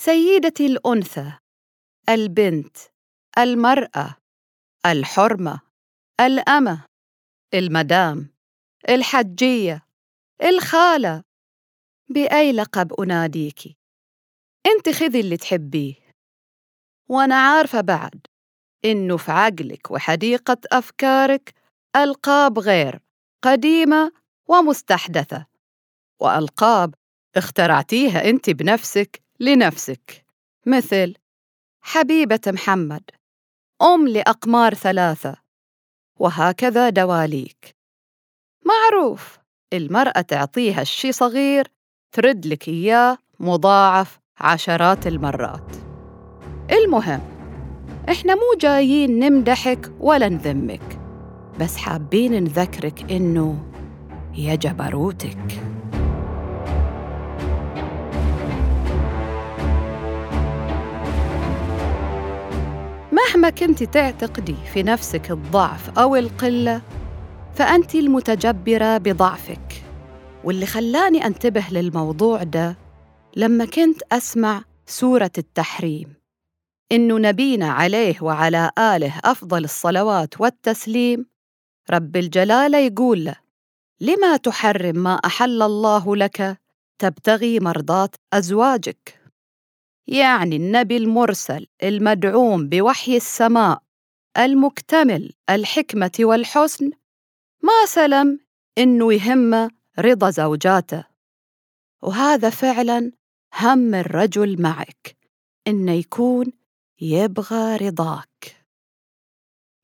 سيدتي الأنثى البنت المرأة الحرمة الأمة المدام الحجية الخالة. بأي لقب أناديك؟ أنت خذي اللي تحبيه. وأنا عارفة بعد إنه في عقلك وحديقة أفكارك ألقاب غير قديمة ومستحدثة وألقاب اخترعتيها أنت بنفسك لنفسك. مثل حبيبة محمد أم لأقمار ثلاثة وهكذا دواليك. معروف المرأة تعطيها الشي صغير ترد لك إياه مضاعف عشرات المرات. المهم إحنا مو جايين نمدحك ولا نذمك بس حابين نذكرك إنه يا جبروتك مهما كنت تعتقدي في نفسك الضعف أو القلة فأنت المتجبرة بضعفك. واللي خلاني أنتبه للموضوع ده لما كنت أسمع سورة التحريم. إنه نبينا عليه وعلى آله أفضل الصلوات والتسليم رب الجلالة يقول له لما تحرم ما أحل الله لك تبتغي مرضات أزواجك. يعني النبي المرسل المدعوم بوحي السماء المكتمل الحكمة والحسن ما سلم إنه يهم رضا زوجاته. وهذا فعلا هم الرجل معك إنه يكون يبغى رضاك.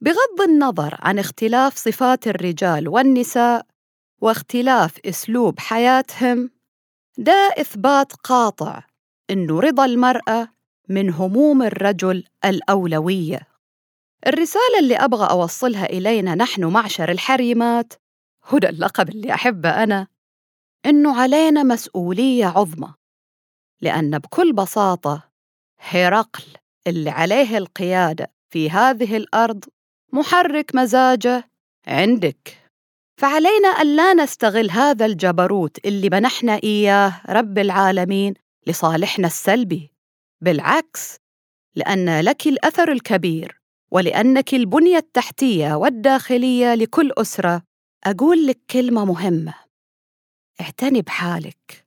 بغض النظر عن اختلاف صفات الرجال والنساء واختلاف أسلوب حياتهم ده إثبات قاطع إنه رضا المرأة من هموم الرجل الأولوية. الرسالة اللي أبغى أوصلها إلينا نحن معشر الحريمات. هدى اللقب اللي أحبه أنا. إنه علينا مسؤولية عظمى. لأن بكل بساطة هرقل اللي عليه القيادة في هذه الأرض محرك مزاجه عندك. فعلينا أن لا نستغل هذا الجبروت اللي منحنا إياه رب العالمين لصالحنا السلبي. بالعكس لأن لك الأثر الكبير ولأنك البنية التحتية والداخلية لكل أسرة أقول لك كلمة مهمة. اعتني بحالك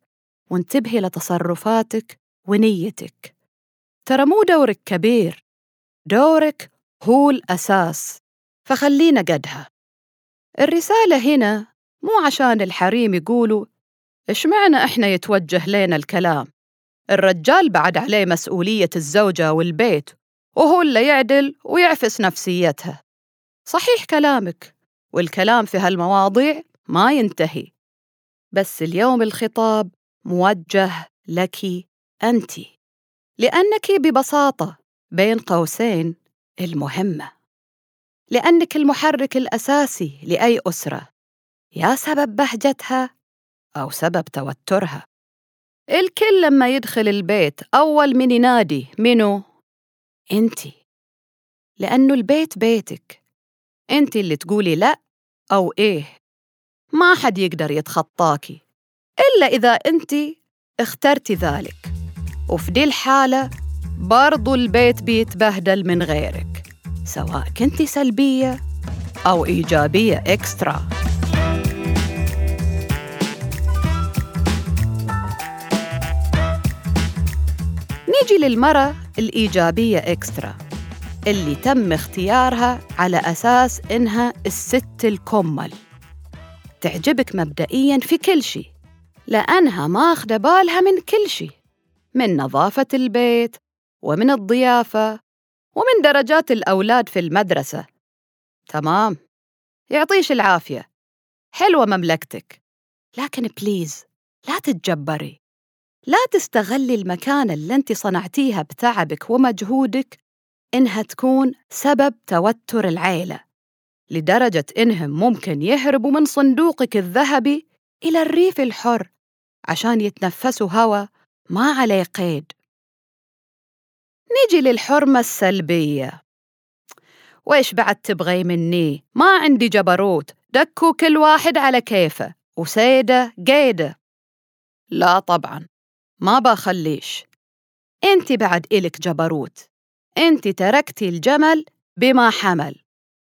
وانتبهي لتصرفاتك ونيتك. ترى مو دورك كبير دورك هو الأساس فخلينا قدها. الرسالة هنا مو عشان الحريم يقولوا إيش معنى إحنا يتوجه لنا الكلام؟ الرجال بعد عليه مسؤولية الزوجة والبيت وهو اللي يعدل ويعفس نفسيتها. صحيح كلامك والكلام في هالمواضيع ما ينتهي. بس اليوم الخطاب موجه لك أنت لأنك ببساطة بين قوسين المهمة. لأنك المحرك الأساسي لأي أسرة يا سبب بهجتها أو سبب توترها. الكل لما يدخل البيت أول من ينادي منو؟ أنتي لأنه البيت بيتك. أنت اللي تقولي لأ أو إيه. ما حد يقدر يتخطاكي إلا إذا أنت اخترتي ذلك. وفي دي الحالة برضو البيت بيتبهدل من غيرك. سواء كنتي سلبية أو إيجابية إكسترا. نيجي للمرأة الإيجابية إكسترا اللي تم اختيارها على أساس إنها الست الكمل. تعجبك مبدئياً في كل شيء لأنها ماخذة بالها من كل شيء من نظافة البيت ومن الضيافة ومن درجات الأولاد في المدرسة. تمام؟ يعطيش العافية. حلوة مملكتك. لكن بليز لا تتجبري. لا تستغلي المكانة اللي انت صنعتيها بتعبك ومجهودك إنها تكون سبب توتر العيلة لدرجة إنهم ممكن يهربوا من صندوقك الذهبي إلى الريف الحر عشان يتنفسوا هوا ما عليه قيد. نيجي للحرمة السلبية. وإيش بعد تبغي مني؟ ما عندي جبروت دكوا كل واحد على كيفه وسيدة قيدة. لا طبعا. ما بخليش. انت بعد إلك جبروت. انت تركتي الجمل بما حمل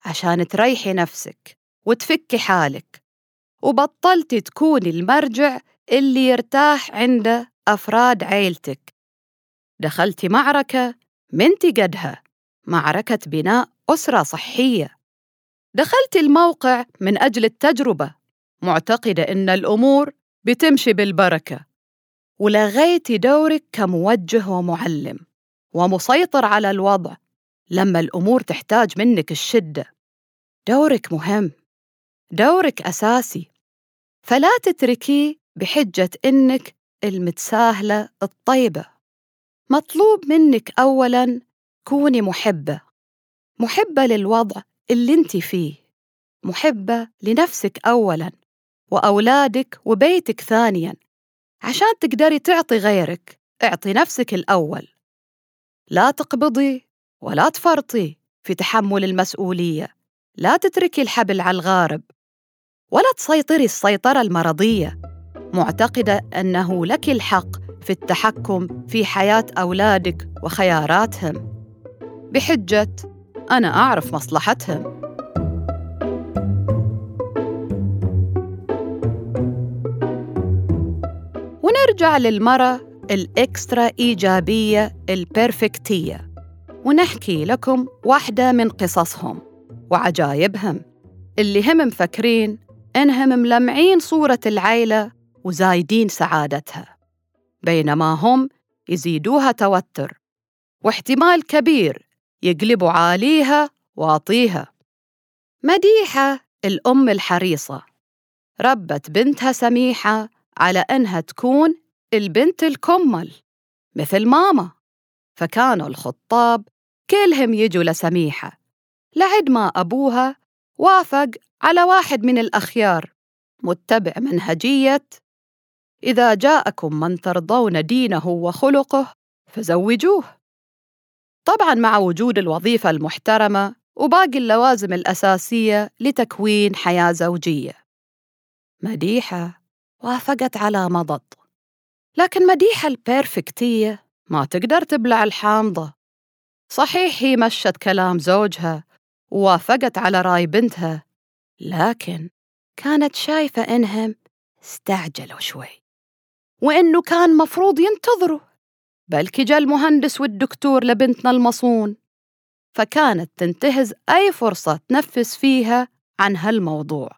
عشان تريحي نفسك وتفكي حالك. وبطلتي تكوني المرجع اللي يرتاح عنده أفراد عيلتك. دخلتي معركة منتي قدها معركة بناء أسرة صحية. دخلتي الموقع من أجل التجربة معتقدة إن الأمور بتمشي بالبركة. ولغيتي دورك كموجه ومعلم ومسيطر على الوضع. لما الأمور تحتاج منك الشدة. دورك مهم. دورك أساسي. فلا تتركيه بحجة إنك المتساهلة الطيبة. مطلوب منك أولاً كوني محبة. محبة للوضع اللي أنت فيه. محبة لنفسك أولاً وأولادك وبيتك ثانياً. عشان تقدري تعطي غيرك. اعطي نفسك الأول. لا تقبضي ولا تفرطي في تحمل المسؤولية. لا تتركي الحبل على الغارب. ولا تسيطري السيطرة المرضية. معتقدة أنه لك الحق في التحكم في حياة أولادك وخياراتهم. بحجة أنا أعرف مصلحتهم. ونرجع للمرة الإكسترا إيجابية البرفكتية. ونحكي لكم واحدة من قصصهم وعجايبهم. اللي هم مفكرين إنهم ملمعين صورة العيلة وزايدين سعادتها. بينما هم يزيدوها توتر واحتمال كبير يقلبوا عاليها واطيها. مديحة الأم الحريصة. ربت بنتها سميحة على أنها تكون البنت الكمل مثل ماما. فكانوا الخطاب كلهم يجوا لسميحة. لعد ما أبوها وافق على واحد من الأخيار متبع منهجية. إذا جاءكم من ترضون دينه وخلقه فزوجوه. طبعا مع وجود الوظيفة المحترمة وباقي اللوازم الأساسية لتكوين حياة زوجية. مديحة. وافقت على مضض. لكن مديحة البيرفكتية ما تقدر تبلع الحامضة. صحيح هي مشت كلام زوجها ووافقت على رأي بنتها لكن كانت شايفة إنهم استعجلوا شوي وإنه كان مفروض ينتظروا بلكي جا المهندس والدكتور لبنتنا المصون فكانت تنتهز أي فرصة تنفس فيها عن هالموضوع.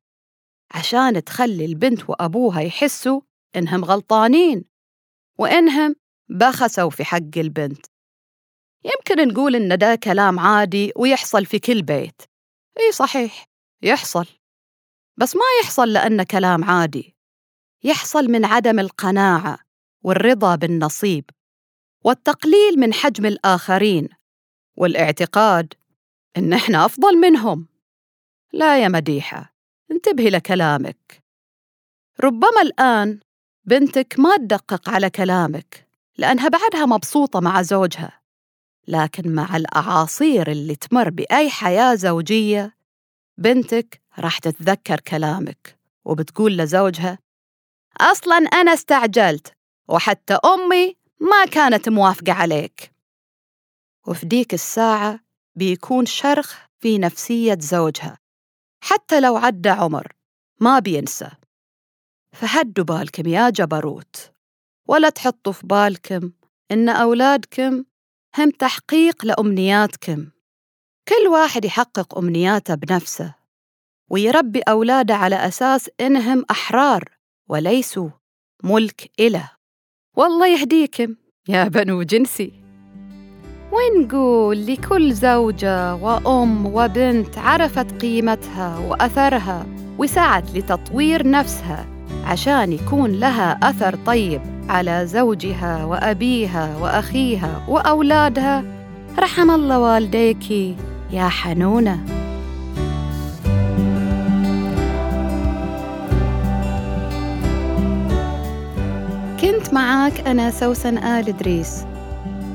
عشان تخلي البنت وأبوها يحسوا إنهم غلطانين وإنهم بخسوا في حق البنت. يمكن نقول إن ده كلام عادي ويحصل في كل بيت. إي صحيح يحصل. بس ما يحصل لأنه كلام عادي. يحصل من عدم القناعة والرضا بالنصيب والتقليل من حجم الآخرين والاعتقاد إن إحنا أفضل منهم. لا يا مديحة. انتبهي لكلامك. ربما الآن بنتك ما تدقق على كلامك لأنها بعدها مبسوطة مع زوجها لكن مع الأعاصير اللي تمر بأي حياة زوجية بنتك راح تتذكر كلامك وبتقول لزوجها أصلاً أنا استعجلت وحتى أمي ما كانت موافقة عليك. وفي ديك الساعة بيكون شرخ في نفسية زوجها. حتى لو عدى عمر ما بينسى. فهدوا بالكم يا جبروت ولا تحطوا في بالكم إن أولادكم هم تحقيق لأمنياتكم. كل واحد يحقق أمنياته بنفسه ويربي أولاده على أساس إنهم أحرار وليسوا ملك إله. والله يهديكم يا بنو جنسي. ونقول لكل زوجة وأم وبنت عرفت قيمتها وأثرها وسعت لتطوير نفسها عشان يكون لها أثر طيب على زوجها وأبيها وأخيها وأولادها. رحم الله والديك يا حنونة. كنت معاك أنا سوسن آل إدريس.